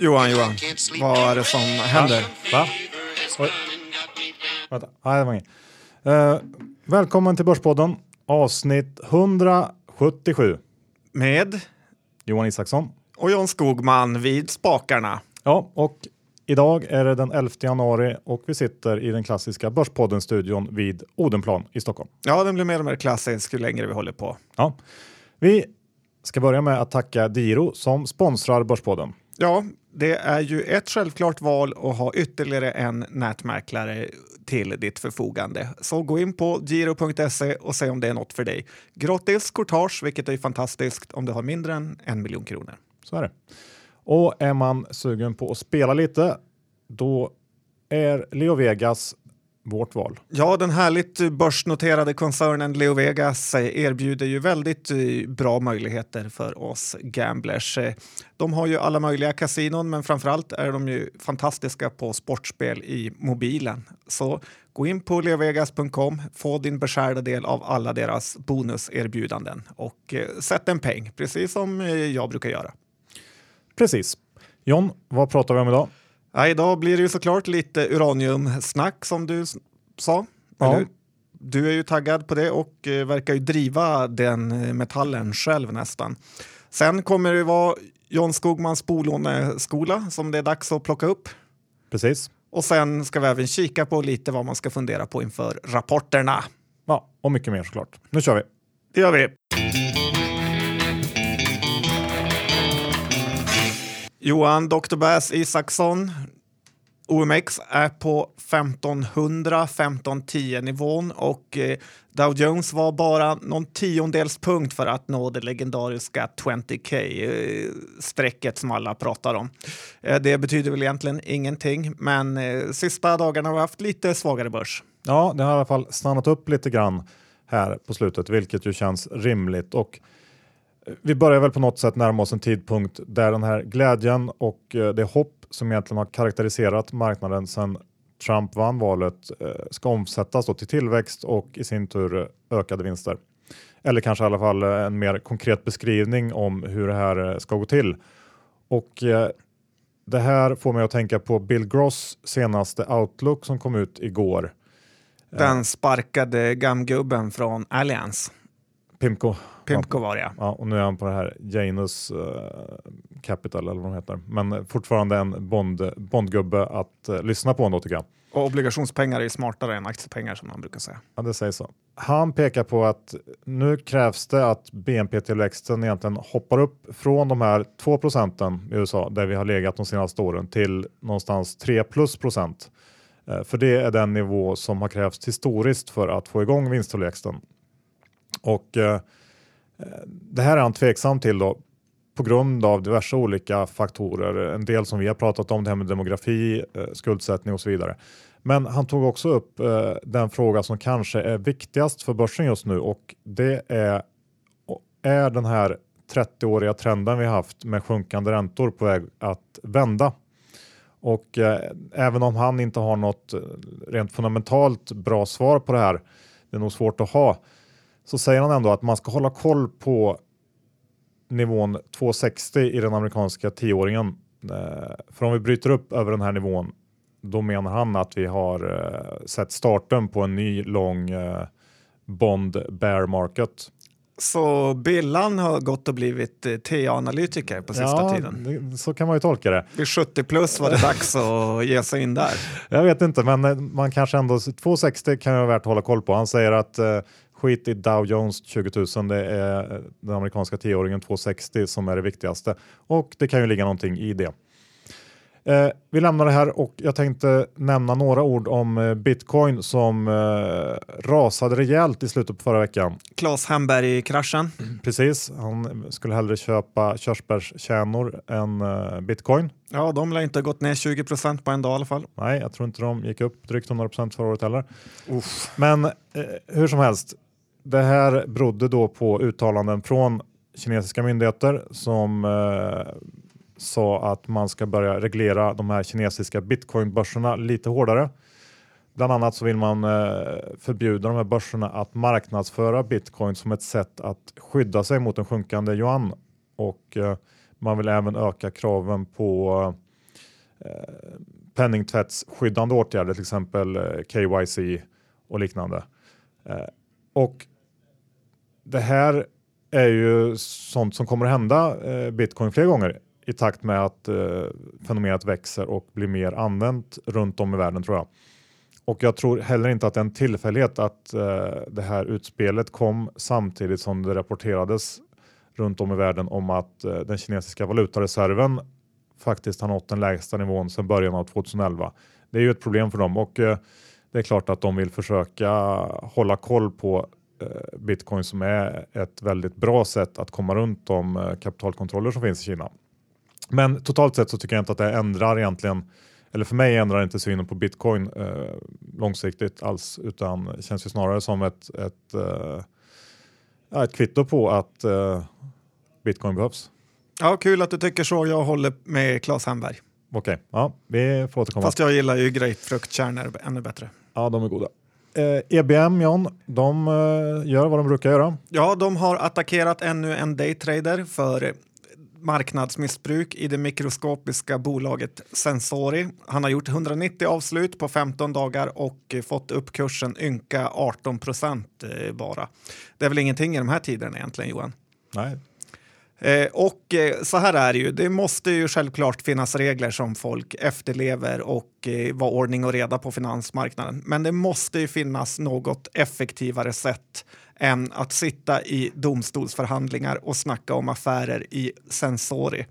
Johan, Johan. Vad är det som händer? Va? Oj. Vänta, nej det var inget. Eh, välkommen till Börspodden, avsnitt 177. Med Johan Isaksson. och John Skogman vid spakarna. Ja, och idag är det den 11 januari och vi sitter i den klassiska Börspodden-studion vid Odenplan i Stockholm. Ja, den blir mer och mer klassisk ju längre vi håller på. Ja. Vi ska börja med att tacka Diro som sponsrar Börspodden. Ja, det är ju ett självklart val att ha ytterligare en nätmäklare till ditt förfogande. Så gå in på giro.se och se om det är något för dig. Gratis courtage, vilket är fantastiskt om du har mindre än en miljon kronor. Så är det. Och är man sugen på att spela lite, då är Leo Vegas vårt val. Ja, den härligt börsnoterade koncernen Leo Vegas eh, erbjuder ju väldigt eh, bra möjligheter för oss gamblers. Eh, De har ju alla möjliga kasinon, men framförallt är de ju fantastiska på sportspel i mobilen. Så gå in på leovegas.com, få din beskärda del av alla deras bonuserbjudanden och sätt en peng, precis som jag brukar göra. Precis. John, vad pratar vi om idag? Ja, idag blir det ju såklart lite uraniumsnack som du sa. Ja. Du är ju taggad på det och eh, verkar ju driva den eh, metallen själv nästan. Sen kommer det vara John Skogmans bolåneskola som det är dags att plocka upp. Precis. Och sen ska vi även kika på lite vad man ska fundera på inför rapporterna. Ja, och mycket mer såklart. Nu kör vi. Det gör vi. Johan Dr. Bass Isaksson. OMX är på 1500-1510 nivån och eh, Dow Jones var bara någon tiondels punkt för att nå det legendariska 20K-strecket eh, som alla pratar om. Eh, det betyder väl egentligen ingenting, men sista dagarna har vi haft lite svagare börs. Ja, det har i alla fall stannat upp lite grann här på slutet, vilket ju känns rimligt. Och vi börjar väl på något sätt närma oss en tidpunkt där den här glädjen och eh, det hopp som egentligen har karaktäriserat marknaden sedan Trump vann valet eh, ska omsättas då till tillväxt och i sin tur eh, ökade vinster. Eller kanske i alla fall en mer konkret beskrivning om hur det här ska gå till. Och det här får mig att tänka på Bill Gross senaste Outlook som kom ut igår. Den sparkade gamgubben från Alliance. Pimco. Pimco var det, ja. Ja, och nu är han på det här Janus eh, Capital eller vad de heter. Men fortfarande en bond, bondgubbe att eh, lyssna på ändå tycker jag. Och obligationspengar är smartare än aktiepengar som man brukar säga. Ja, det sägs så. Han pekar på att nu krävs det att BNP-tillväxten egentligen hoppar upp från de här 2 procenten i USA där vi har legat de senaste åren till någonstans 3 plus procent. Eh, För det är den nivå som har krävts historiskt för att få igång vinsttillväxten. Och eh, det här är han tveksam till då på grund av diverse olika faktorer. En del som vi har pratat om, det här med demografi, eh, skuldsättning och så vidare. Men han tog också upp eh, den fråga som kanske är viktigast för börsen just nu och det är, är den här 30-åriga trenden vi haft med sjunkande räntor på väg att vända. Och eh, även om han inte har något eh, rent fundamentalt bra svar på det här, det är nog svårt att ha, så säger han ändå att man ska hålla koll på nivån 260 i den amerikanska tioåringen. Eh, för om vi bryter upp över den här nivån, då menar han att vi har eh, sett starten på en ny lång eh, bond bear market. Så Billan har gått och blivit TA-analytiker på sista ja, tiden. det, så kan man ju tolka det. Vid 70 plus var det dags att ge sig in där. Jag vet inte, men man kanske ändå 260 kan ju vara värt att hålla koll på. Han säger att skit i Dow Jones 20 000, det är eh, den amerikanska tioåringen 260 som är det viktigaste och det kan ju ligga någonting i det. Eh, vi lämnar det här och jag tänkte nämna några ord om eh, bitcoin som eh, rasade rejält i slutet på förra veckan. Claes Hemberg-kraschen. Precis, han skulle hellre köpa körsbärskärnor än eh, bitcoin. Ja, de lär inte ha gått ner 20 procent på en dag i alla fall. Nej, jag tror inte de gick upp drygt 100 procent förra året heller. Men eh, hur som helst, det här berodde då på uttalanden från kinesiska myndigheter som eh, sa att man ska börja reglera de här kinesiska bitcoinbörserna lite hårdare. Bland annat så vill man eh, förbjuda de här börserna att marknadsföra bitcoin som ett sätt att skydda sig mot en sjunkande yuan och eh, man vill även öka kraven på eh, penningtvättsskyddande åtgärder, till exempel eh, KYC och liknande. Eh, och det här är ju sånt som kommer att hända eh, bitcoin fler gånger i takt med att eh, fenomenet växer och blir mer använt runt om i världen tror jag. Och jag tror heller inte att det är en tillfällighet att eh, det här utspelet kom samtidigt som det rapporterades runt om i världen om att eh, den kinesiska valutareserven faktiskt har nått den lägsta nivån sedan början av 2011. Det är ju ett problem för dem och eh, det är klart att de vill försöka hålla koll på bitcoin som är ett väldigt bra sätt att komma runt de eh, kapitalkontroller som finns i Kina. Men totalt sett så tycker jag inte att det ändrar egentligen, eller för mig ändrar inte synen på bitcoin eh, långsiktigt alls, utan känns ju snarare som ett, ett, eh, ett kvitto på att eh, bitcoin behövs. Ja, kul att du tycker så. Jag håller med Claes Hemberg. Okej, okay. ja, vi får återkomma. Fast jag gillar ju grapefruktkärnor ännu bättre. Ja, de är goda. Eh, EBM, John, de eh, gör vad de brukar göra. Ja, de har attackerat ännu en daytrader för marknadsmissbruk i det mikroskopiska bolaget Sensori. Han har gjort 190 avslut på 15 dagar och fått upp kursen ynka 18 procent eh, bara. Det är väl ingenting i de här tiderna egentligen, Johan? Nej. Eh, och eh, så här är det ju, det måste ju självklart finnas regler som folk efterlever och eh, vara ordning och reda på finansmarknaden. Men det måste ju finnas något effektivare sätt än att sitta i domstolsförhandlingar och snacka om affärer i Sensori.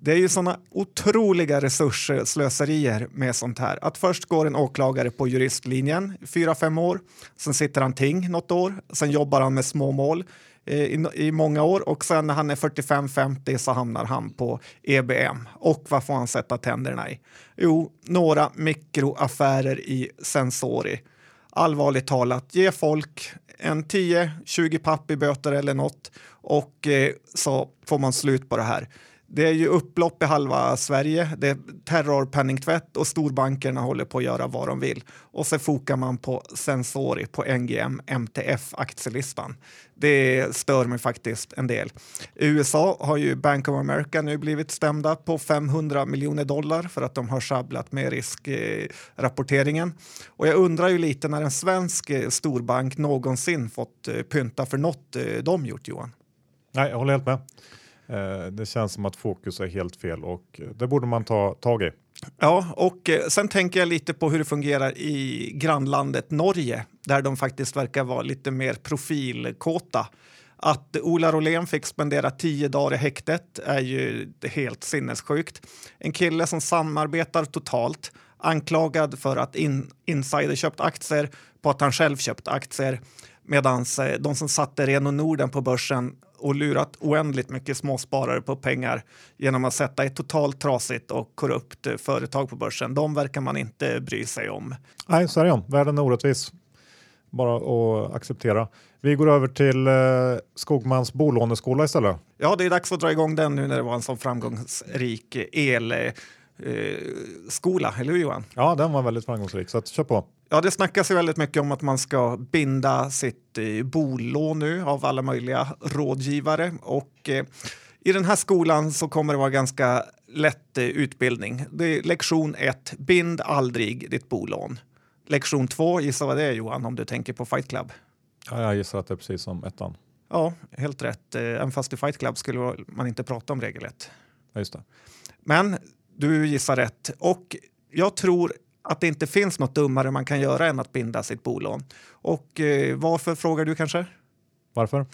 Det är ju sådana otroliga resursslöserier med sånt här. Att först går en åklagare på juristlinjen fyra, fem år. Sen sitter han ting något år. Sen jobbar han med småmål mål i, i många år och sen när han är 45-50 så hamnar han på EBM. Och vad får han sätta tänderna i? Jo, några mikroaffärer i Sensori. Allvarligt talat, ge folk en 10-20 papp i böter eller något och eh, så får man slut på det här. Det är ju upplopp i halva Sverige. Det är terrorpenningtvätt och storbankerna håller på att göra vad de vill. Och så fokar man på Sensori på NGM MTF-aktielistan. Det stör mig faktiskt en del. I USA har ju Bank of America nu blivit stämda på 500 miljoner dollar för att de har sjabblat med riskrapporteringen. Och jag undrar ju lite när en svensk eh, storbank någonsin fått eh, pynta för något eh, de gjort, Johan. Nej, jag håller helt med. Eh, det känns som att fokus är helt fel och eh, det borde man ta tag i. Ja, och eh, sen tänker jag lite på hur det fungerar i grannlandet Norge där de faktiskt verkar vara lite mer profilkåta. Att Ola Rolén fick spendera tio dagar i häktet är ju helt sinnessjukt. En kille som samarbetar totalt, anklagad för att in, insider köpt aktier på att han själv köpt aktier medan de som satte Reno Norden på börsen och lurat oändligt mycket småsparare på pengar genom att sätta ett totalt trasigt och korrupt eh, företag på börsen. De verkar man inte bry sig om. Nej, så är det. Världen är orättvis. Bara att acceptera. Vi går över till eh, Skogmans bolåneskola istället. Ja, det är dags att dra igång den nu när det var en så framgångsrik el eh, skola, eller hur Johan? Ja, den var väldigt framgångsrik, så att, kör på. Ja, det snackas ju väldigt mycket om att man ska binda sitt eh, bolån nu av alla möjliga rådgivare och eh, i den här skolan så kommer det vara ganska lätt eh, utbildning. Det är lektion 1, bind aldrig ditt bolån. Lektion 2, gissa vad det är Johan, om du tänker på Fight Club? Ja, jag gissar att det är precis som ettan. Ja, helt rätt. Eh, även fast i Fight Club skulle man inte prata om regel 1. Ja, just det. Men du gissar rätt. Och jag tror att det inte finns något dummare man kan göra än att binda sitt bolån. Och eh, varför frågar du kanske? Varför?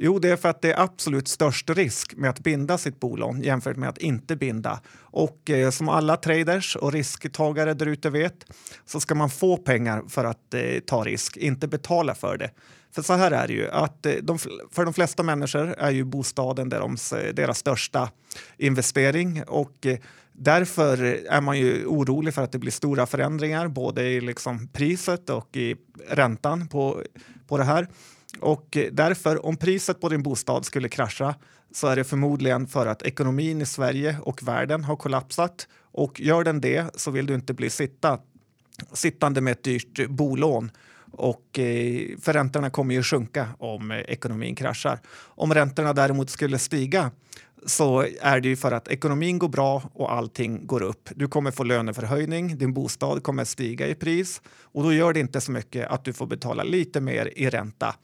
Jo, det är för att det är absolut störst risk med att binda sitt bolån jämfört med att inte binda. Och eh, som alla traders och risktagare där ute vet så ska man få pengar för att eh, ta risk, inte betala för det. För så här är det ju, att eh, de, för de flesta människor är ju bostaden deras, deras största investering och eh, därför är man ju orolig för att det blir stora förändringar både i liksom priset och i räntan på, på det här. Och därför, om priset på din bostad skulle krascha så är det förmodligen för att ekonomin i Sverige och världen har kollapsat. Och gör den det så vill du inte bli sitta sittande med ett dyrt bolån och eh, förräntorna kommer ju sjunka om eh, ekonomin kraschar. Om räntorna däremot skulle stiga så är det ju för att ekonomin går bra och allting går upp. Du kommer få löneförhöjning, din bostad kommer stiga i pris och då gör det inte så mycket att du får betala lite mer i ränta.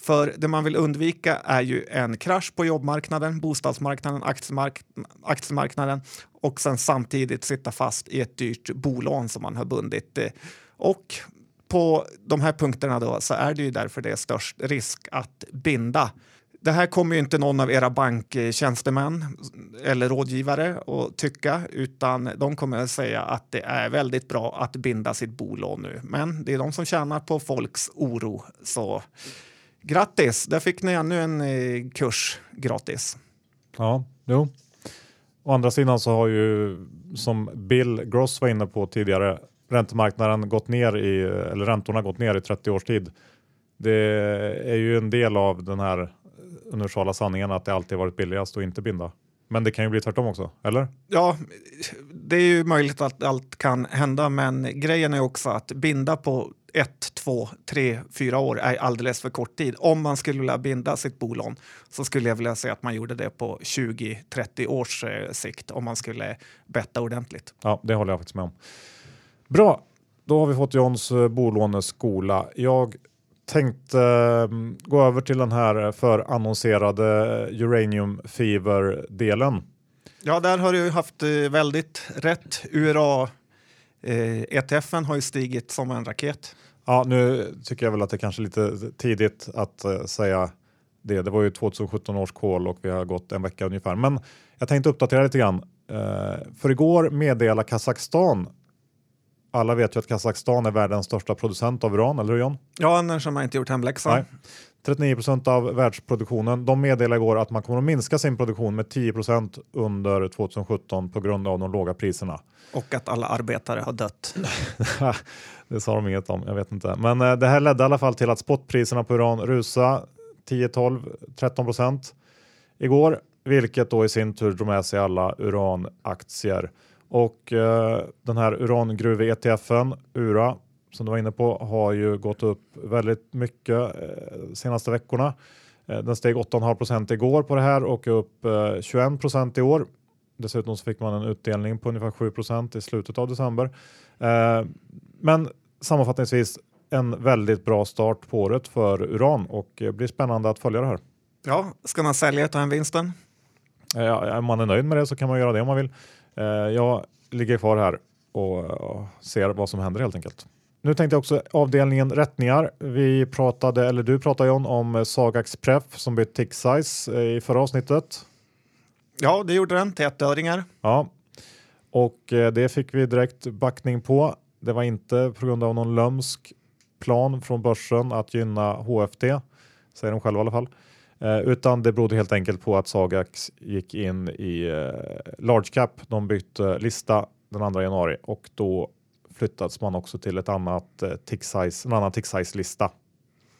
För det man vill undvika är ju en krasch på jobbmarknaden, bostadsmarknaden, aktiemark aktiemarknaden och sen samtidigt sitta fast i ett dyrt bolån som man har bundit. Eh, och på de här punkterna då så är det ju därför det är störst risk att binda. Det här kommer ju inte någon av era banktjänstemän eller rådgivare att tycka, utan de kommer att säga att det är väldigt bra att binda sitt bolån nu. Men det är de som tjänar på folks oro. Så grattis, där fick ni ännu en eh, kurs gratis. Ja, jo. Å andra sidan så har ju, som Bill Gross var inne på tidigare, räntemarknaden gått ner i, eller räntorna gått ner i 30 års tid. Det är ju en del av den här universala sanningen att det alltid varit billigast att inte binda. Men det kan ju bli tvärtom också, eller? Ja, det är ju möjligt att allt kan hända, men grejen är också att binda på ett, två, tre, fyra år är alldeles för kort tid. Om man skulle vilja binda sitt bolån så skulle jag vilja säga att man gjorde det på 20-30 års eh, sikt om man skulle betta ordentligt. Ja, det håller jag faktiskt med om. Bra, då har vi fått Johns eh, bolåneskola. Jag tänkte um, gå över till den här förannonserade Uranium Fever-delen. Ja, där har du haft eh, väldigt rätt. URA eh, ETFen har ju stigit som en raket. Ja, nu tycker jag väl att det kanske är lite tidigt att säga det. Det var ju 2017 års call och vi har gått en vecka ungefär. Men jag tänkte uppdatera lite grann. För igår meddelade Kazakstan alla vet ju att Kazakstan är världens största producent av uran, eller hur John? Ja, annars har man inte gjort hemläxan. 39 procent av världsproduktionen. De meddelade igår att man kommer att minska sin produktion med 10 procent under 2017 på grund av de låga priserna. Och att alla arbetare har dött. det sa de inget om, jag vet inte. Men eh, det här ledde i alla fall till att spotpriserna på uran rusade 10, 12, 13 procent igår, vilket då i sin tur drog med sig alla uranaktier. Och eh, den här urangruve-ETFen, URA, som du var inne på, har ju gått upp väldigt mycket eh, senaste veckorna. Eh, den steg 8,5 procent igår på det här och är upp eh, 21 procent i år. Dessutom så fick man en utdelning på ungefär 7 procent i slutet av december. Eh, men sammanfattningsvis en väldigt bra start på året för uran och det blir spännande att följa det här. Ja, ska man sälja och ta hem vinsten? Ja, om man är nöjd med det så kan man göra det om man vill. Eh, jag ligger kvar här och ser vad som händer helt enkelt. Nu tänkte jag också avdelningen rättningar. Vi pratade, eller du pratade John, om Sagax Pref som bytt tick size eh, i förra avsnittet. Ja, det gjorde den till ettöringar. Ja, och eh, det fick vi direkt backning på. Det var inte på grund av någon lömsk plan från börsen att gynna HFT, säger de själva i alla fall. Eh, utan det berodde helt enkelt på att Sagax gick in i eh, large cap. De bytte eh, lista den 2 januari och då flyttades man också till ett annat eh, tick size, en annan tick size lista.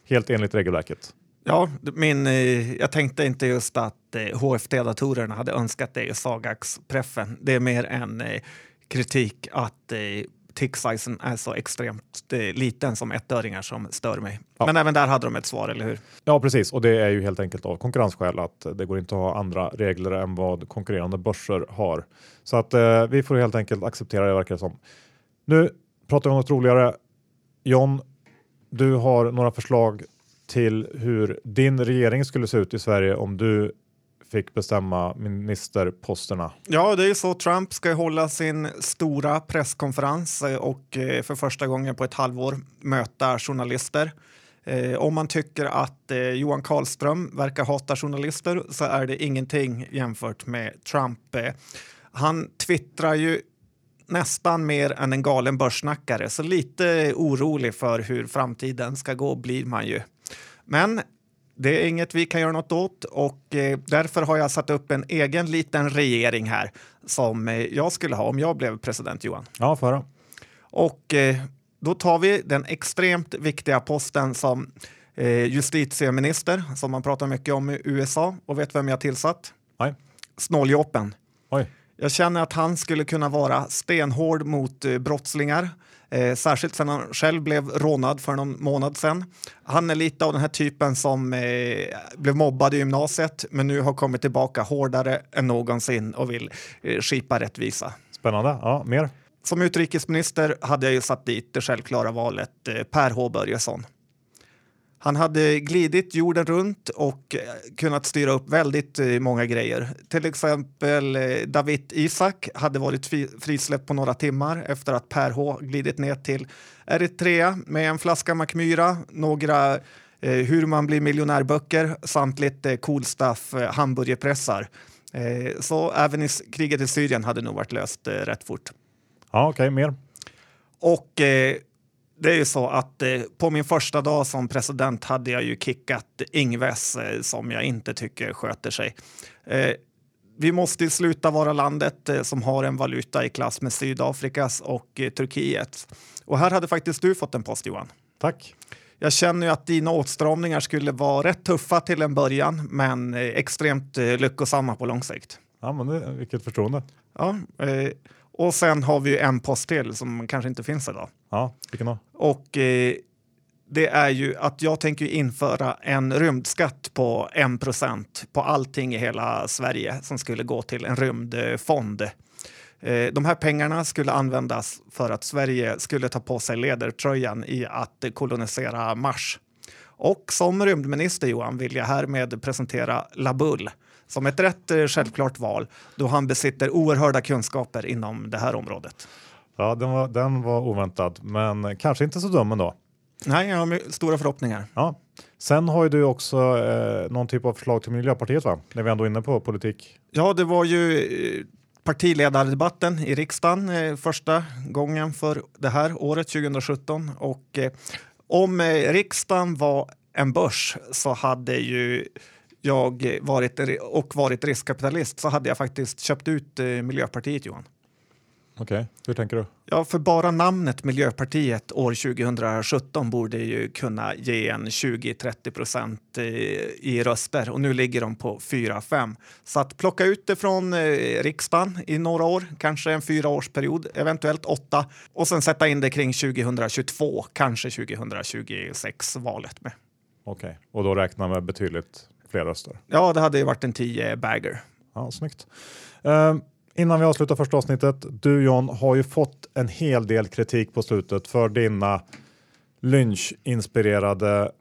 Helt enligt regelverket. Ja, min, eh, jag tänkte inte just att eh, HFT-datorerna hade önskat det i Sagax-preffen. Det är mer en eh, kritik att eh, tick-sizen är så extremt eh, liten som ettöringar som stör mig. Ja. Men även där hade de ett svar, eller hur? Ja, precis. Och det är ju helt enkelt av konkurrensskäl att det går inte att ha andra regler än vad konkurrerande börser har. Så att eh, vi får helt enkelt acceptera det verkar det som. Nu pratar vi om något roligare. John, du har några förslag till hur din regering skulle se ut i Sverige om du fick bestämma ministerposterna. Ja, det är så. Trump ska hålla sin stora presskonferens eh, och eh, för första gången på ett halvår möta journalister. Eh, om man tycker att Johan Karlström verkar hata journalister så är det ingenting jämfört med Trump. Han twittrar ju nästan mer än en galen börssnackare, så lite orolig för hur framtiden ska gå blir man ju. Men det är inget vi kan göra något åt och eh, därför har jag satt upp en egen liten regering här som eh, jag skulle ha om jag blev president Johan. Ja, förra. Och eh, då tar vi den extremt viktiga posten som justitieminister som man pratar mycket om i USA och vet vem jag tillsatt? Nej. Snåljåpen. Oj. Jag känner att han skulle kunna vara stenhård mot brottslingar Eh, särskilt sedan han själv blev rånad för någon månad sedan. Han är lite av den här typen som eh, blev mobbad i gymnasiet men nu har kommit tillbaka hårdare än någonsin och vill eh, skipa rättvisa. Spännande. Ja, mer? Som utrikesminister hade jag ju satt dit det självklara valet eh, Per H Börjesson. Han hade glidit jorden runt och eh, kunnat styra upp väldigt eh, många grejer. Till exempel eh, David Isak hade varit frisläppt på några timmar efter att Per H glidit ner till Eritrea med en flaska Macmyra, några hur man blir miljonärböcker samt lite cool stuff, hamburgerpressar. Så även i kriget i Syrien hade nog varit löst rätt fort. Ja, okej, okay, mer. Och det är ju så att eh, på min första dag som president hade jag ju kickat Ingves eh, som jag inte tycker sköter sig. Eh, vi måste sluta vara landet eh, som har en valuta i klass med Sydafrikas och eh, Turkiet. Och här hade faktiskt du fått en post Johan. Tack. Jag känner ju att dina åtstramningar skulle vara rätt tuffa till en början men eh, extremt lyckosamma på lång sikt. Ja, men det, vilket förtroende. Ja, och sen har vi en post till som kanske inte finns idag. Ja, vilken då? Och eh, det är ju att jag tänker införa en rymdskatt på 1 på allting i hela Sverige som skulle gå till en rymdfond. Eh, de här pengarna skulle användas för att Sverige skulle ta på sig ledartröjan i att kolonisera Mars. Och som rymdminister Johan vill jag härmed presentera Labull som ett rätt eh, självklart val då han besitter oerhörda kunskaper inom det här området. Ja, den var, den var oväntad, men kanske inte så dum ändå. Nej, jag har stora förhoppningar. Ja. Sen har ju du också eh, någon typ av förslag till Miljöpartiet, va? När vi ändå är inne på politik. Ja, det var ju eh, partiledardebatten i riksdagen eh, första gången för det här året 2017 och eh, om eh, riksdagen var en börs så hade ju jag varit och varit riskkapitalist så hade jag faktiskt köpt ut eh, Miljöpartiet Johan. Okej, okay. hur tänker du? Ja, för bara namnet Miljöpartiet år 2017 borde ju kunna ge en 20-30 procent eh, i röster och nu ligger de på 4-5. Så att plocka ut det från eh, riksdagen i några år, kanske en fyraårsperiod, eventuellt åtta och sen sätta in det kring 2022, kanske 2026 valet med. Okej, okay. och då räkna med betydligt fler röster? Ja, det hade ju varit en 10 bagger. Ja, snyggt. Uh, Innan vi avslutar första avsnittet. Du John har ju fått en hel del kritik på slutet för dina lynchinspirerade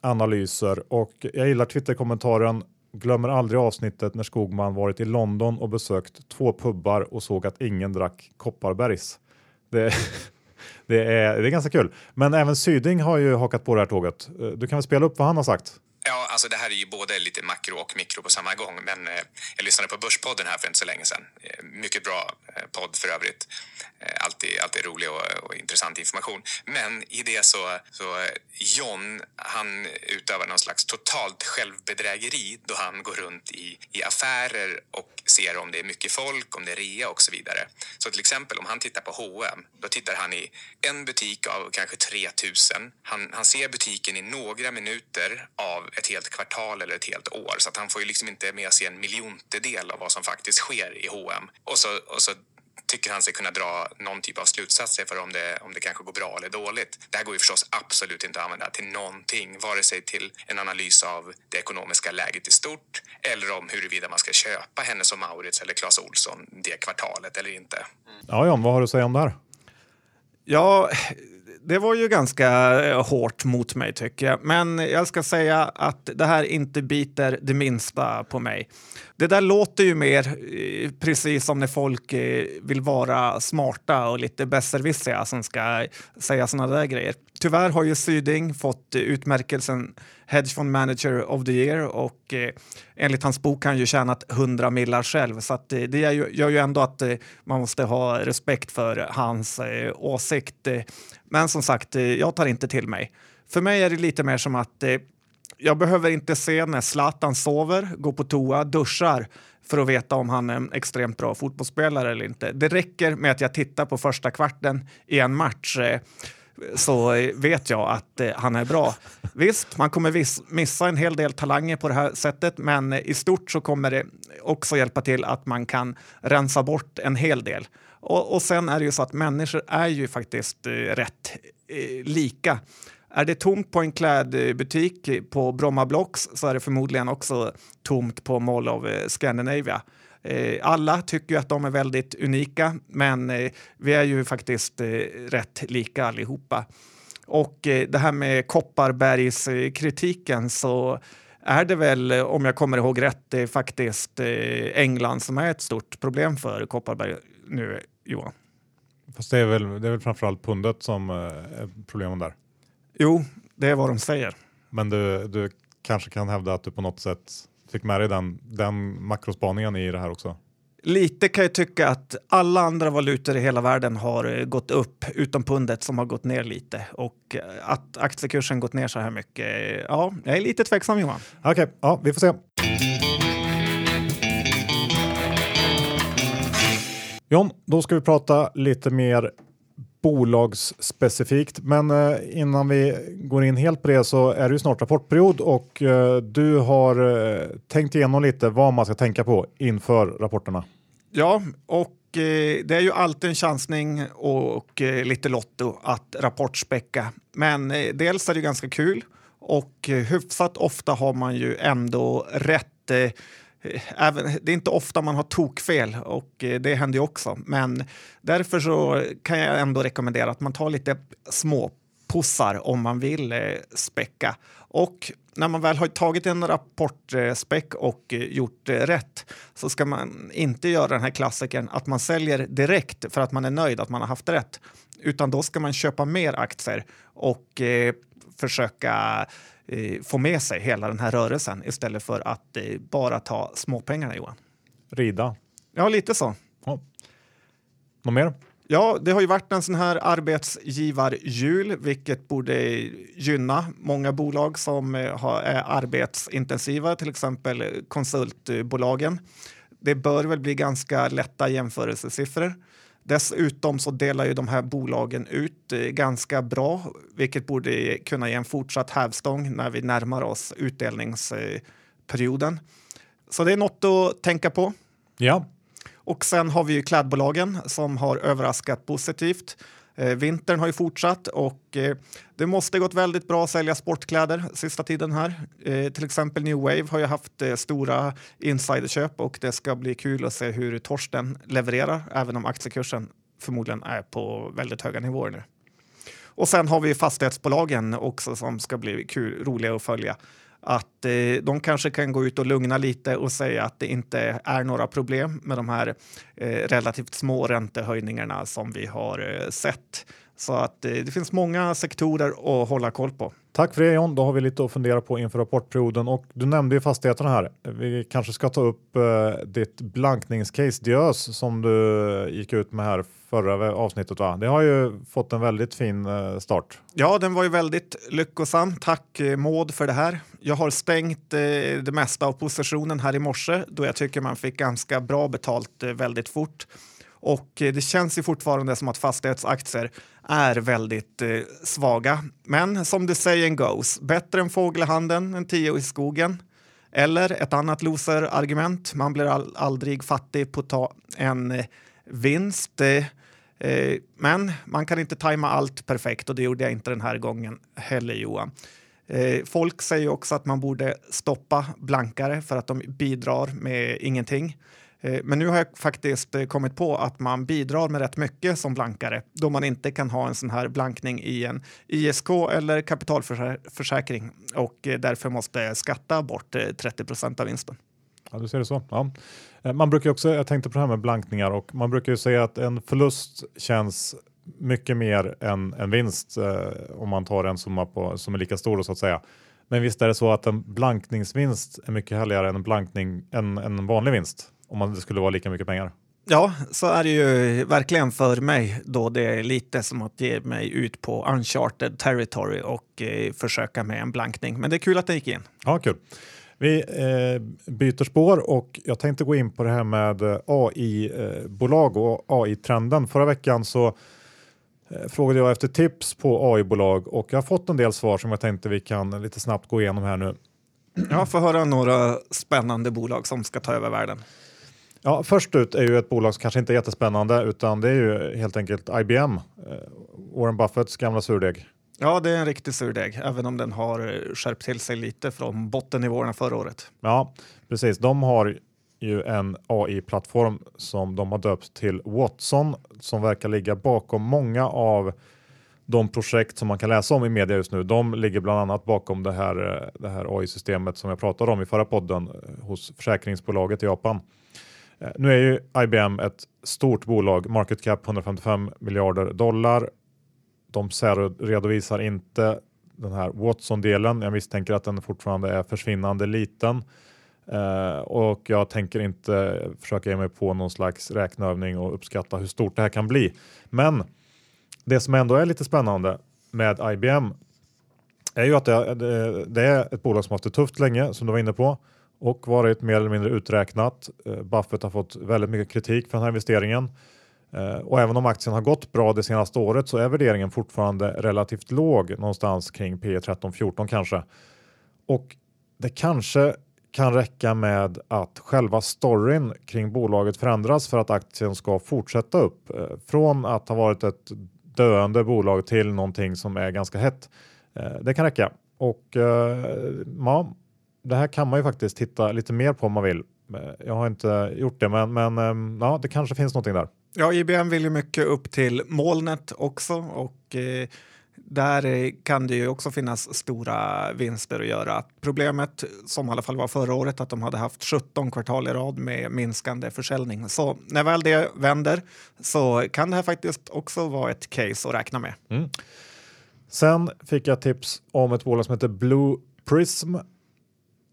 analyser och jag gillar Twitterkommentaren glömmer aldrig avsnittet när Skogman varit i London och besökt två pubbar och såg att ingen drack Kopparbergs. Det, det, är, det är ganska kul. Men även Syding har ju hakat på det här tåget. Du kan väl spela upp vad han har sagt? Ja, alltså det här är ju både lite makro och mikro på samma gång. Men eh, jag lyssnade på Börspodden här för inte så länge sedan. Eh, mycket bra eh, podd för övrigt. Eh, alltid, alltid rolig och, och, intressant information. Men i det så, så John, han utövar någon slags totalt självbedrägeri då han går runt i, i affärer och ser om det är mycket folk, om det är rea och så vidare. Så till exempel om han tittar på H&M, då tittar han i en butik av kanske 3000. Han, han ser butiken i några minuter av ett helt kvartal eller ett helt år så att han får ju liksom inte med sig en miljontedel av vad som faktiskt sker i H&M. Och så, och så tycker han sig kunna dra någon typ av slutsatser för om det, om det kanske går bra eller dåligt. Det här går ju förstås absolut inte att använda till någonting, vare sig till en analys av det ekonomiska läget i stort eller om huruvida man ska köpa Hennes och Maurits eller Clas Olsson det kvartalet eller inte. Ja, John, vad har du att säga om det här? Ja, det var ju ganska eh, hårt mot mig tycker jag. Men jag ska säga att det här inte biter det minsta på mig. Det där låter ju mer eh, precis som när folk eh, vill vara smarta och lite besserwissriga som ska säga sådana där grejer. Tyvärr har ju Syding fått eh, utmärkelsen Hedge Fund Manager of the Year och eh, enligt hans bok har han ju tjänat 100 millar själv så att, eh, det gör ju, gör ju ändå att eh, man måste ha respekt för hans eh, åsikt. Men som sagt, eh, jag tar inte till mig. För mig är det lite mer som att jag behöver inte se när Zlatan sover, går på toa, duschar för att veta om han är en extremt bra fotbollsspelare eller inte. Det räcker med att jag tittar på första kvarten i en match så vet jag att eh, han är bra. Visst, man kommer viss, missa en hel del talanger på det här sättet, men i stort så kommer det också hjälpa till att man kan rensa bort en hel del. Och, och sen är det ju så att människor är ju faktiskt eh, rätt eh, lika. Är det tomt på en klädbutik på Bromma Blocks så är det förmodligen också tomt på Mall of eh, Scandinavia. Eh, alla tycker ju att de är väldigt unika, men eh, vi är ju faktiskt eh, rätt lika allihopa. Och det här med Kopparbergskritiken så är det väl, om jag kommer ihåg rätt, det är faktiskt England som är ett stort problem för Kopparberg nu, Johan. Fast det är väl, det är väl framförallt pundet som är problemen där. Jo, det är vad de säger. Men du, du kanske kan hävda att du på något sätt fick med dig den, den makrospaningen i det här också? Lite kan jag tycka att alla andra valutor i hela världen har eh, gått upp utom pundet som har gått ner lite och eh, att aktiekursen gått ner så här mycket. eh, Ja, jag är lite tveksam Johan. Okej, ja, vi får se. John, då ska vi prata lite mer bolagsspecifikt. Men eh, innan vi går in helt på det så är det ju snart rapportperiod och eh, du har eh, tänkt igenom lite vad man ska tänka på inför rapporterna. Ja, och det är ju alltid en chansning och lite lotto att rapportspäcka. Men dels är det ganska kul och hyfsat ofta har man ju ändå rätt. Eh, även, det är inte ofta man har tokfel och eh, det händer ju också. Men därför så kan jag ändå rekommendera att man tar lite små pussar om man vill eh, späcka. Och när man väl har tagit en rapportspäck eh, och eh, gjort eh, rätt så ska man inte göra den här klassikern att man säljer direkt för att man är nöjd att man har haft rätt. Utan då ska man köpa mer aktier och eh, försöka eh, få med sig hela den här rörelsen istället för att eh, bara ta småpengarna, Johan. Rida. Ja, lite så. Ja. Något mer? Ja, det har ju varit en sån här arbetsgivarjul, vilket borde gynna många bolag som eh, är arbetsintensiva, till exempel konsultbolagen. Det bör väl bli ganska lätta jämförelsesiffror. Dessutom så delar ju de här bolagen ut eh, ganska bra, vilket borde kunna ge en fortsatt hävstång när vi närmar oss utdelningsperioden. Så det är något att tänka på. Ja, Och sen har vi ju klädbolagen som har överraskat positivt. Eh, vintern har ju fortsatt och eh, det måste gått väldigt bra att sälja sportkläder sista tiden här. Eh, till exempel New Wave har ju haft stora insiderköp och det ska bli kul att se hur Torsten levererar, även om aktiekursen förmodligen är på väldigt höga nivåer nu. Och sen har vi fastighetsbolagen också som ska bli kul, roliga att följa. Att eh, de kanske kan gå ut och lugna lite och säga att det inte är några problem med de här eh, relativt små räntehöjningarna som vi har eh, sett. Så att eh, det finns många sektorer att hålla koll på. Tack för det John, då har vi lite att fundera på inför rapportperioden och du nämnde ju fastigheterna här. Vi kanske ska ta upp eh, ditt blankningscase Diös som du gick ut med här förra avsnittet va? Det har ju fått en väldigt fin eh, start. Ja, den var ju väldigt lyckosam. Tack eh, Maud för det här. Jag har stängt eh, det mesta av positionen här i morse då jag tycker man fick ganska bra betalt eh, väldigt fort. Och eh, det känns ju fortfarande som att fastighetsaktier är väldigt eh, svaga. Men som the saying goes, bättre en fågel i handen än tio i skogen. Eller ett annat loser-argument, man blir all, aldrig fattig på att ta en eh, vinst. Eh, eh, men man kan inte tajma allt perfekt och det gjorde jag inte den här gången heller Johan. Eh, folk säger också att man borde stoppa blankare för att de bidrar med ingenting. Eh, men nu har jag faktiskt eh, kommit på att man bidrar med rätt mycket som blankare då man inte kan ha en sån här blankning i en ISK eller kapitalförsäkring och eh, därför måste skatta bort 30 procent av vinsten. Ja, du ser det så. Ja. Man brukar också, jag tänkte på det här med blankningar och man brukar ju säga att en förlust känns mycket mer än en vinst eh, om man tar en summa på, som är lika stor så att säga. Men visst är det så att en blankningsvinst är mycket härligare än en blankning än en vanlig vinst om man, det skulle vara lika mycket pengar. Ja, så är det ju verkligen för mig då det är lite som att ge mig ut på uncharted territory och eh, försöka med en blankning. Men det är kul att det gick in. Ja, kul. Vi eh, byter spår och jag tänkte gå in på det här med eh, AI-bolag och AI-trenden. Förra veckan så eh, frågade jag efter tips på AI-bolag och jag har fått en del svar som jag tänkte vi kan lite snabbt gå igenom här nu. Jag får höra några spännande bolag som ska ta över världen. Ja, först ut är ju ett bolag som kanske inte är jättespännande utan det är ju helt enkelt IBM, eh, Warren Buffetts gamla surdeg. Ja, det är en riktig surdeg, även om den har eh, skärpt till sig lite från bottennivåerna förra året. Ja, precis. De har ju en AI-plattform som de har döpt till Watson som verkar ligga bakom många av de projekt som man kan läsa om i media just nu. De ligger bland annat bakom det här, eh, det här AI-systemet som jag pratade om i förra podden hos försäkringsbolaget i Japan. Eh, nu är ju IBM ett stort bolag, market cap 155 miljarder dollar. De redovisar inte den här Watson-delen. Jag misstänker att den fortfarande är försvinnande liten. eh, och jag tänker inte försöka ge mig på någon slags räkneövning och uppskatta hur stort det här kan bli. Men det som ändå är lite spännande med IBM är ju att det, det, det är ett bolag som har haft det tufft länge som du var inne på och varit mer eller mindre uträknat. Eh, Buffett har fått väldigt mycket kritik för den här investeringen. Eh, och även om aktien har gått bra det senaste året så är värderingen fortfarande relativt låg någonstans kring P 13-14 kanske. Och det kanske kan räcka med att själva storyn kring bolaget förändras för att aktien ska fortsätta upp. Eh, från att ha varit ett döende bolag till någonting som är ganska hett. Det kan räcka. Och ja, det här kan man ju faktiskt titta lite mer på om man vill. Jag har inte gjort det, men, men ja, det kanske finns någonting där. Ja, IBM vill ju mycket upp till molnet också och eh, där kan det ju också finnas stora vinster att göra. Problemet, som i alla fall var förra året, att de hade haft 17 kvartal i rad med minskande försäljning. Så när väl det vänder så kan det här faktiskt också vara ett case att räkna med. Mm. Sen fick jag tips om ett bolag som heter Blue Prism.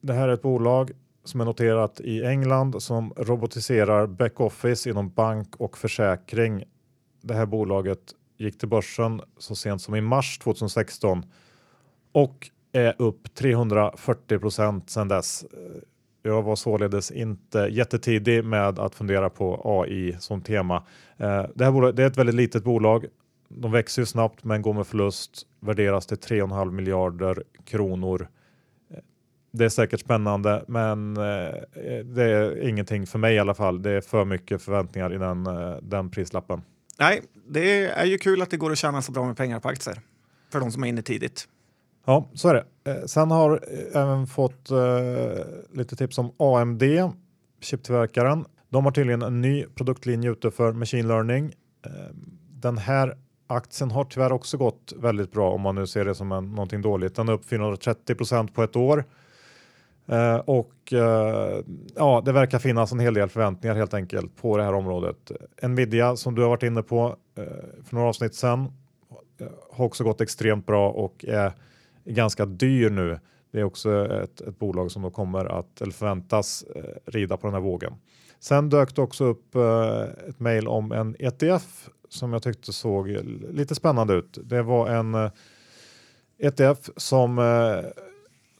Det här är ett bolag som är noterat i England som robotiserar backoffice inom bank och försäkring. Det här bolaget gick till börsen så sent som i mars 2016 och är upp 340 procent sedan dess. Jag var således inte jättetidig med att fundera på AI som tema. Eh, det här bolaget, det är ett väldigt litet bolag. De växer ju snabbt men går med förlust. Värderas till 3,5 miljarder kronor. Eh, det är säkert spännande, men eh, det är ingenting för mig i alla fall. Det är för mycket förväntningar i den, den prislappen. Nej, det är ju kul att det går att tjäna så bra med pengar på aktier för de som är inne tidigt. Ja, så är det. Eh, sen har även fått eh, lite tips om AMD, chiptillverkaren. De har tydligen en ny produktlinje ute för machine learning. Eh, den här aktien har tyvärr också gått väldigt bra om man nu ser det som en, någonting dåligt. Den är upp 430 procent på ett år. Uh, och uh, ja, det verkar finnas en hel del förväntningar helt enkelt på det här området. Nvidia som du har varit inne på uh, för några avsnitt sedan har också gått extremt bra och är ganska dyr nu. Det är också ett, ett bolag som då kommer att eller förväntas rida på den här vågen. Sen dök det också upp ett mejl om en ETF som jag tyckte såg lite spännande ut. Det var en ETF som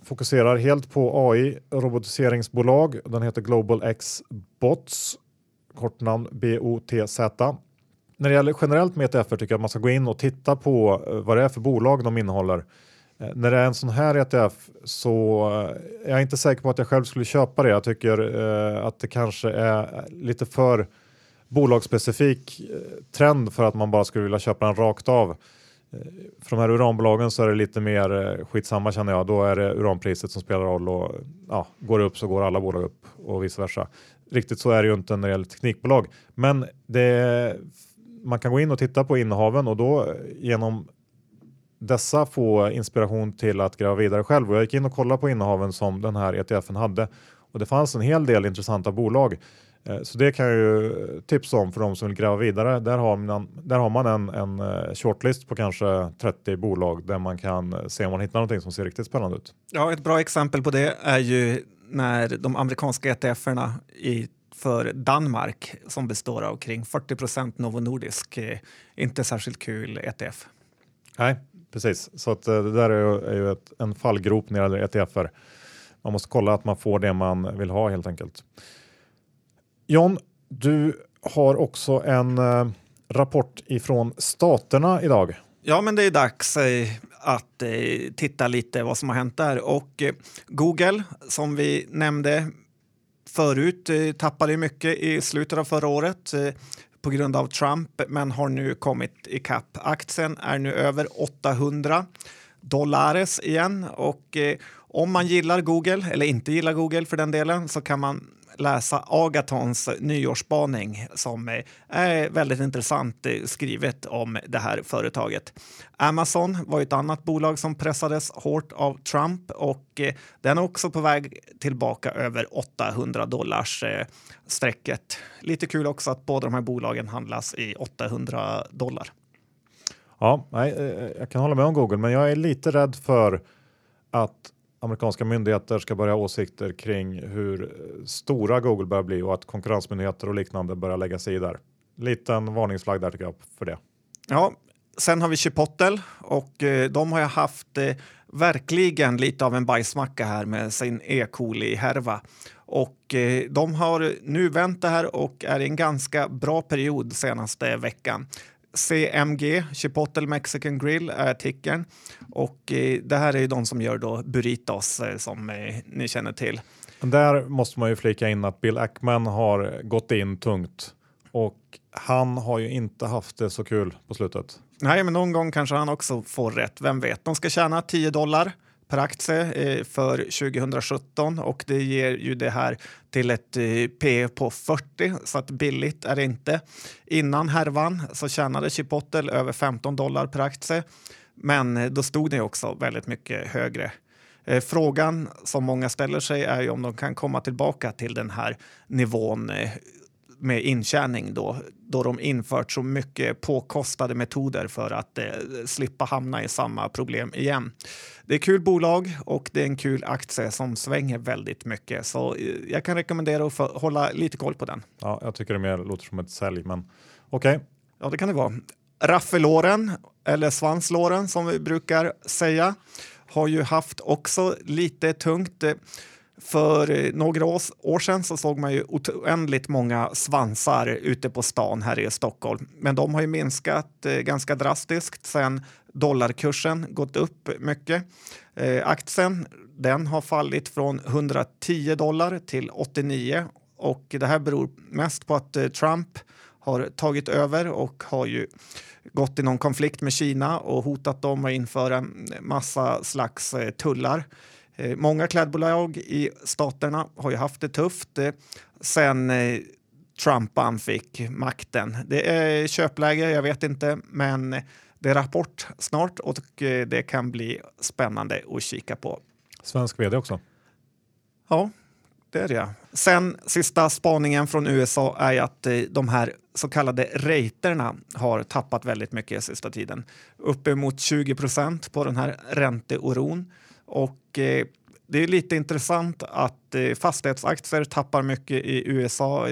fokuserar helt på AI, robotiseringsbolag. Den heter Global X Bots, kortnamn BOTZ. När det gäller generellt med ETFer tycker jag att man ska gå in och titta på eh, vad det är för bolag de innehåller. Eh, när det är en sån här ETF så eh, är jag inte säker på att jag själv skulle köpa det. Jag tycker att det kanske är lite för bolagsspecifik trend för att man bara skulle vilja köpa den rakt av. Eh, för de här uranbolagen så är det lite mer eh, skitsamma känner jag. Då är det uranpriset som spelar roll och ja, går det upp så går alla bolag upp och vice versa. Riktigt så är det ju inte när det gäller teknikbolag. Men det, man kan gå in och titta på innehaven och då eh, genom dessa få inspiration till att gräva vidare själv. Och jag gick in och kollade på innehaven som den här ETFen hade och det fanns en hel del intressanta bolag. Eh, så det kan jag ju tipsa om för de som vill gräva vidare. Där har man, där har man en, en eh, shortlist på kanske 30 bolag där man kan se om man hittar någonting som ser riktigt spännande ut. Ja, ett bra exempel på det är ju när de amerikanska ETFerna i för Danmark som består av kring 40 procent Novo Nordisk. Eh, inte särskilt kul ETF. Nej, precis. Så att det där är ju, är ju ett, en fallgrop när det gäller ETFer. Man måste kolla att man får det man vill ha helt enkelt. John, du har också en eh, rapport ifrån staterna idag. Ja, men det är dags eh, att eh, titta lite vad som har hänt där. Och eh, Google, som vi nämnde förut eh, tappade mycket i slutet av förra året eh, på grund av Trump, men har nu kommit ikapp. Aktien är nu över 800 dollares igen och om man gillar Google, eller inte gillar Google för den delen, så kan man läsa Agatons nyårsspaning som är väldigt intressant skrivet om det här företaget. Amazon var ett annat bolag som pressades hårt av Trump och eh, den är också på väg tillbaka över 800 dollars eh, strecket. Lite kul också att båda de här bolagen handlas i 800 dollar. Ja, nej, eh, jag kan hålla med om Google, men jag är lite rädd för att amerikanska myndigheter ska börja ha åsikter kring hur eh, stora Google börjar bli och att konkurrensmyndigheter och liknande börjar lägga sig i där. Liten varningsflagg där tycker jag för det. Ja, sen har vi Chipotle och eh, de har ju haft eh, verkligen lite av en bajsmacka här med sin E. coli-härva. Och eh, de har nu vänt det här och är i en ganska bra period senaste veckan. CMG, Chipotle Mexican Grill, är tickern. Och eh, det här är de som gör då burritos eh, som eh, ni känner till. Där måste man ju flika in att Bill Ackman har gått in tungt och han har ju inte haft det så kul på slutet. Nej, men någon gång kanske han också får rätt. Vem vet? De ska tjäna 10 dollar per aktie eh, för 2017 och det ger ju det här till ett eh, P på 40 så att billigt är det inte. Innan härvan så tjänade Chipotle över 15 dollar per aktie men då stod det också väldigt mycket högre. Eh, frågan som många ställer sig är ju om de kan komma tillbaka till den här nivån eh, med intjäning då, då de infört så mycket påkostade metoder för att eh, slippa hamna i samma problem igen. Det är kul bolag och det är en kul aktie som svänger väldigt mycket så eh, jag kan rekommendera att hålla lite koll på den. Ja, jag tycker det mer låter som ett sälj, men okej. Okay. Ja, det kan det vara. Raffelåren eller svanslåren som vi brukar säga har ju haft också lite tungt. För eh, några år sedan så såg man ju oändligt många svansar ute på stan här i Stockholm. Men de har ju minskat eh, ganska drastiskt sen dollarkursen gått upp mycket. Eh, aktien den har fallit från 110 dollar till 89 och det här beror mest på att Trump har tagit över och har ju gått i någon konflikt med Kina och hotat dem att införa en massa slags tullar många klädbolag i staterna har ju haft det tufft eh, sen eh, Trumpan fick makten. Det är köpläge, jag vet inte, men det är rapport snart och det kan bli spännande att kika på. Svensk vd också. Ja, det är det. Sen sista spaningen från USA är att de här så kallade raterna har tappat väldigt mycket sista tiden. Uppemot 20 procent på den här ränteoron. Och eh, det är lite intressant att eh, fastighetsaktier tappar mycket i USA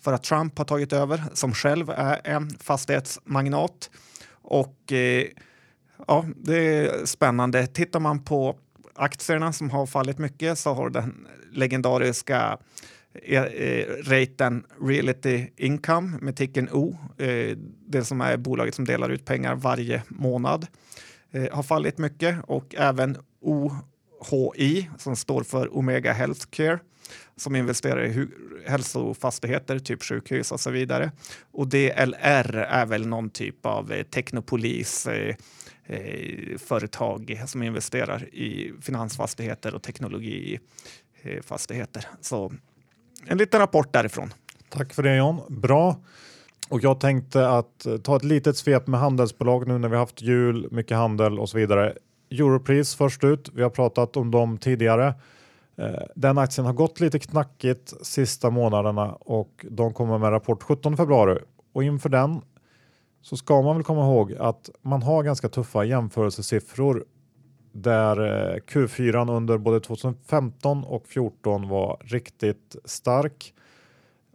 för att Trump har tagit över, som själv är en fastighetsmagnat. Och eh, ja, det är spännande. Tittar man på aktierna som har fallit mycket så har den legendariska eh, eh raten Reality Income med ticken O, eh, det som är bolaget som delar ut pengar varje månad, eh, har fallit mycket och även OHI som står för Omega Healthcare som investerar i hälsofastigheter, typ sjukhus och så vidare. Och DLR är väl någon typ av eh, teknopolis eh, eh, företag som investerar i finansfastigheter och teknologifastigheter. Så en liten rapport därifrån. Tack för det John. Bra. Och jag tänkte att eh, ta ett litet svep med handelsbolag nu när vi haft jul, mycket handel och så vidare. Europris först ut. Vi har pratat om dem tidigare. Eh, den aktien har gått lite knackigt sista månaderna och de kommer med rapport 17 februari och inför den så ska man väl komma ihåg att man har ganska tuffa jämförelsesiffror där eh, Q4 under både 2015 och 2014 var riktigt stark.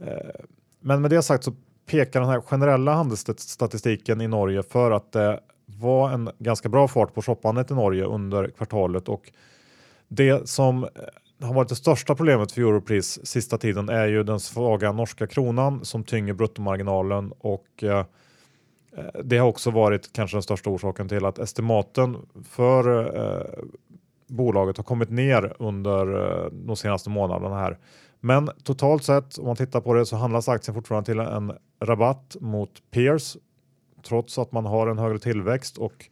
Eh, men med det sagt så pekar den här generella handelsstatistiken i Norge för att det var en ganska bra fart på shoppandet i Norge under kvartalet och det som eh, har varit det största problemet för Europris sista tiden är ju den svaga norska kronan som tynger bruttomarginalen och eh, eh, det har också varit kanske den största orsaken till att estimaten för eh, bolaget har kommit ner under eh, de senaste månaderna här. Men totalt sett, om man tittar på det, så handlas aktien fortfarande till en rabatt mot peers trots att man har en högre tillväxt och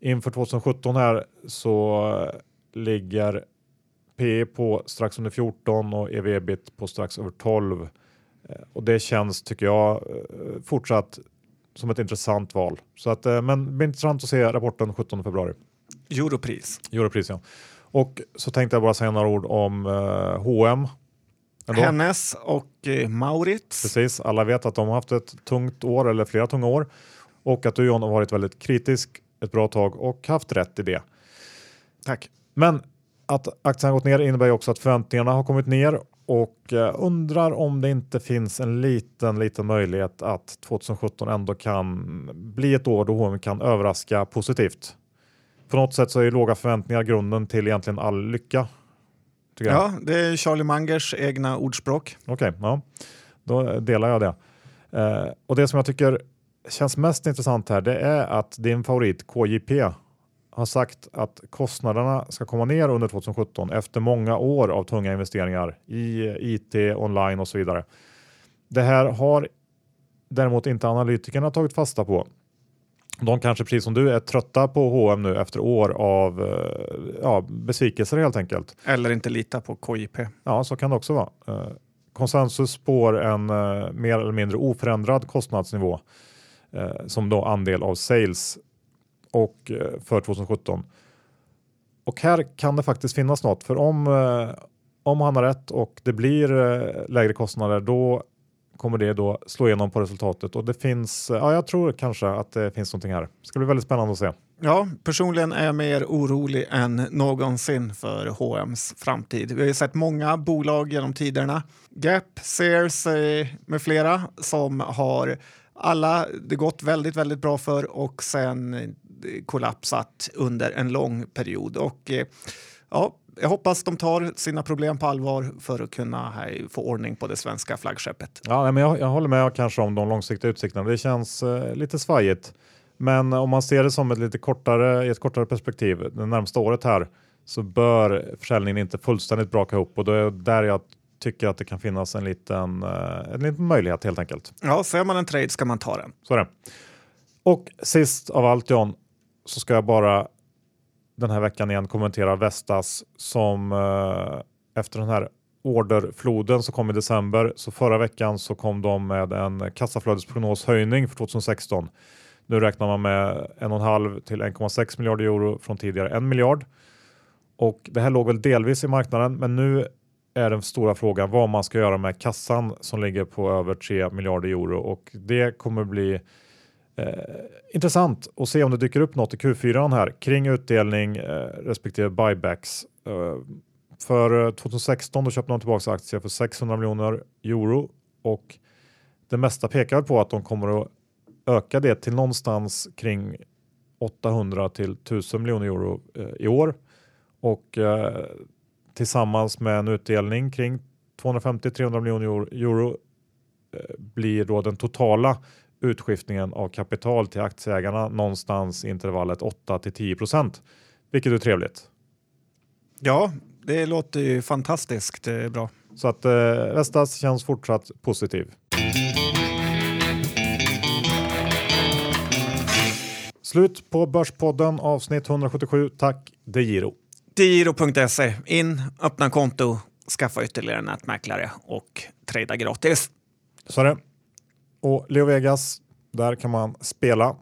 inför 2017 här så ligger P på strax under 14 och ev-ebit på strax över 12. Eh, och det känns, tycker jag, eh, fortsatt som ett intressant val. Så att, eh, men det blir intressant att se rapporten 17 februari. Europris. Europris, ja. Och så tänkte jag bara säga några ord om uh, H&M. Ändå. Hennes och eh, Maurits. Precis, alla vet att de har haft ett tungt år eller flera tunga år och att du John har varit väldigt kritisk ett bra tag och haft rätt i det. Tack. Men att aktien har gått ner innebär ju också att förväntningarna har kommit ner och eh, undrar om det inte finns en liten, liten möjlighet att 2017 ändå kan bli ett år då H&M kan överraska positivt. På något sätt så är låga förväntningar grunden till egentligen all lycka. Ja, det är Charlie Mangers egna ordspråk. Okej, okay, ja. då delar jag det. Eh, och det som jag tycker känns mest intressant här det är att din favorit KJP har sagt att kostnaderna ska komma ner under 2017 efter många år av tunga investeringar i IT, online och så vidare. Det här har däremot inte analytikerna tagit fasta på. De kanske precis som du är trötta på H&M nu efter år av eh, ja, besvikelser helt enkelt. Eller inte lita på KJP. Ja, så kan det också vara. Eh, konsensus spår en eh, mer eller mindre oförändrad kostnadsnivå Eh, som då andel av sales och eh, för 2017. Och här kan det faktiskt finnas något, för om, eh, om han har rätt och det blir lägre kostnader, då kommer det då slå igenom på resultatet och det finns, ja jag tror kanske att det finns någonting här. Det ska bli väldigt spännande att se. Ja, personligen är jag mer orolig än någonsin för H&M's framtid. Vi har ju sett många bolag genom tiderna, Gap, Sears med flera, som har alla det gått väldigt, väldigt bra för och sen kollapsat under en lång period. Och eh, ja, jag hoppas de tar sina problem på allvar för att kunna här, få ordning på det svenska flaggskeppet. Ja, men jag, jag håller med kanske om de långsiktiga utsikterna. Det känns eh, lite svajigt. Men om man ser det som ett lite kortare, i ett kortare perspektiv, det närmsta året här, så bör försäljningen inte fullständigt braka ihop och det är där jag tycker att det kan finnas en liten, eh, en liten möjlighet helt enkelt. Ja, ser man en trade ska man ta den. Så är det. Och sist av allt John, så ska jag bara den här veckan igen kommentera Vestas som eh, efter den här orderfloden som kom i december så förra veckan så kom de med en kassaflödesprognoshöjning för 2016. Nu räknar man med 1,5 till 1,6 miljarder euro från tidigare 1 miljard. Och det här låg väl delvis i marknaden men nu är den stora frågan vad man ska göra med kassan som ligger på över 3 miljarder euro. Och det kommer bli Eh, intressant att se om det dyker upp något i Q4 här kring utdelning eh, respektive buybacks. Eh, för eh, 2016 då köpte de tillbaka aktier för 600 miljoner euro. Och det mesta pekar på att de kommer att öka det till någonstans kring 800 till 1000 miljoner euro eh, i år. Och eh, tillsammans med en utdelning kring 250-300 miljoner euro eh, blir då den totala utskiftningen av kapital till aktieägarna någonstans i intervallet 8 till 10 procent, vilket är trevligt. Ja, det låter ju fantastiskt är bra. Så att eh, Vestas känns fortsatt positiv. Slut på Börspodden avsnitt 177. Tack DeGiro. DeGiro.se. In, öppna konto, skaffa ytterligare nätmäklare och trada gratis. Så är det. Och Leo Vegas, där kan man spela.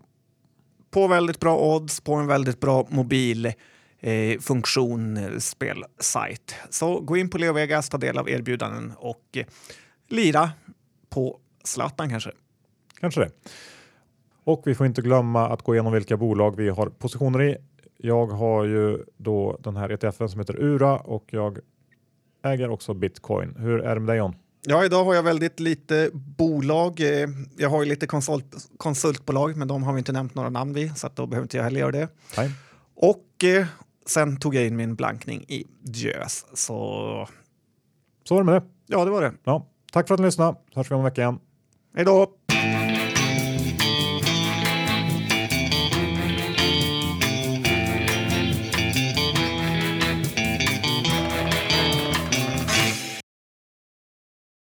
På väldigt bra odds, på en väldigt bra mobil eh, funktion, eh, spelsajt. Så gå in på Leo Vegas, ta del av erbjudanden och eh, lira på Zlatan kanske. Kanske det. Och vi får inte glömma att gå igenom vilka bolag vi har positioner i. Jag har ju då den här ETFen som heter URA och jag äger också bitcoin. Hur är det med dig John? Ja, idag har jag väldigt lite bolag. Eh, jag har ju lite konsult, konsultbolag, men de har vi inte nämnt några namn vid, så att då behöver inte jag heller göra det. Nej. Och eh, sen tog jag in min blankning i Djös. Så... Så var det med det. Ja, det var det. Ja. Tack för att ni lyssnade. Så hörs vi om en vecka igen. Hej då!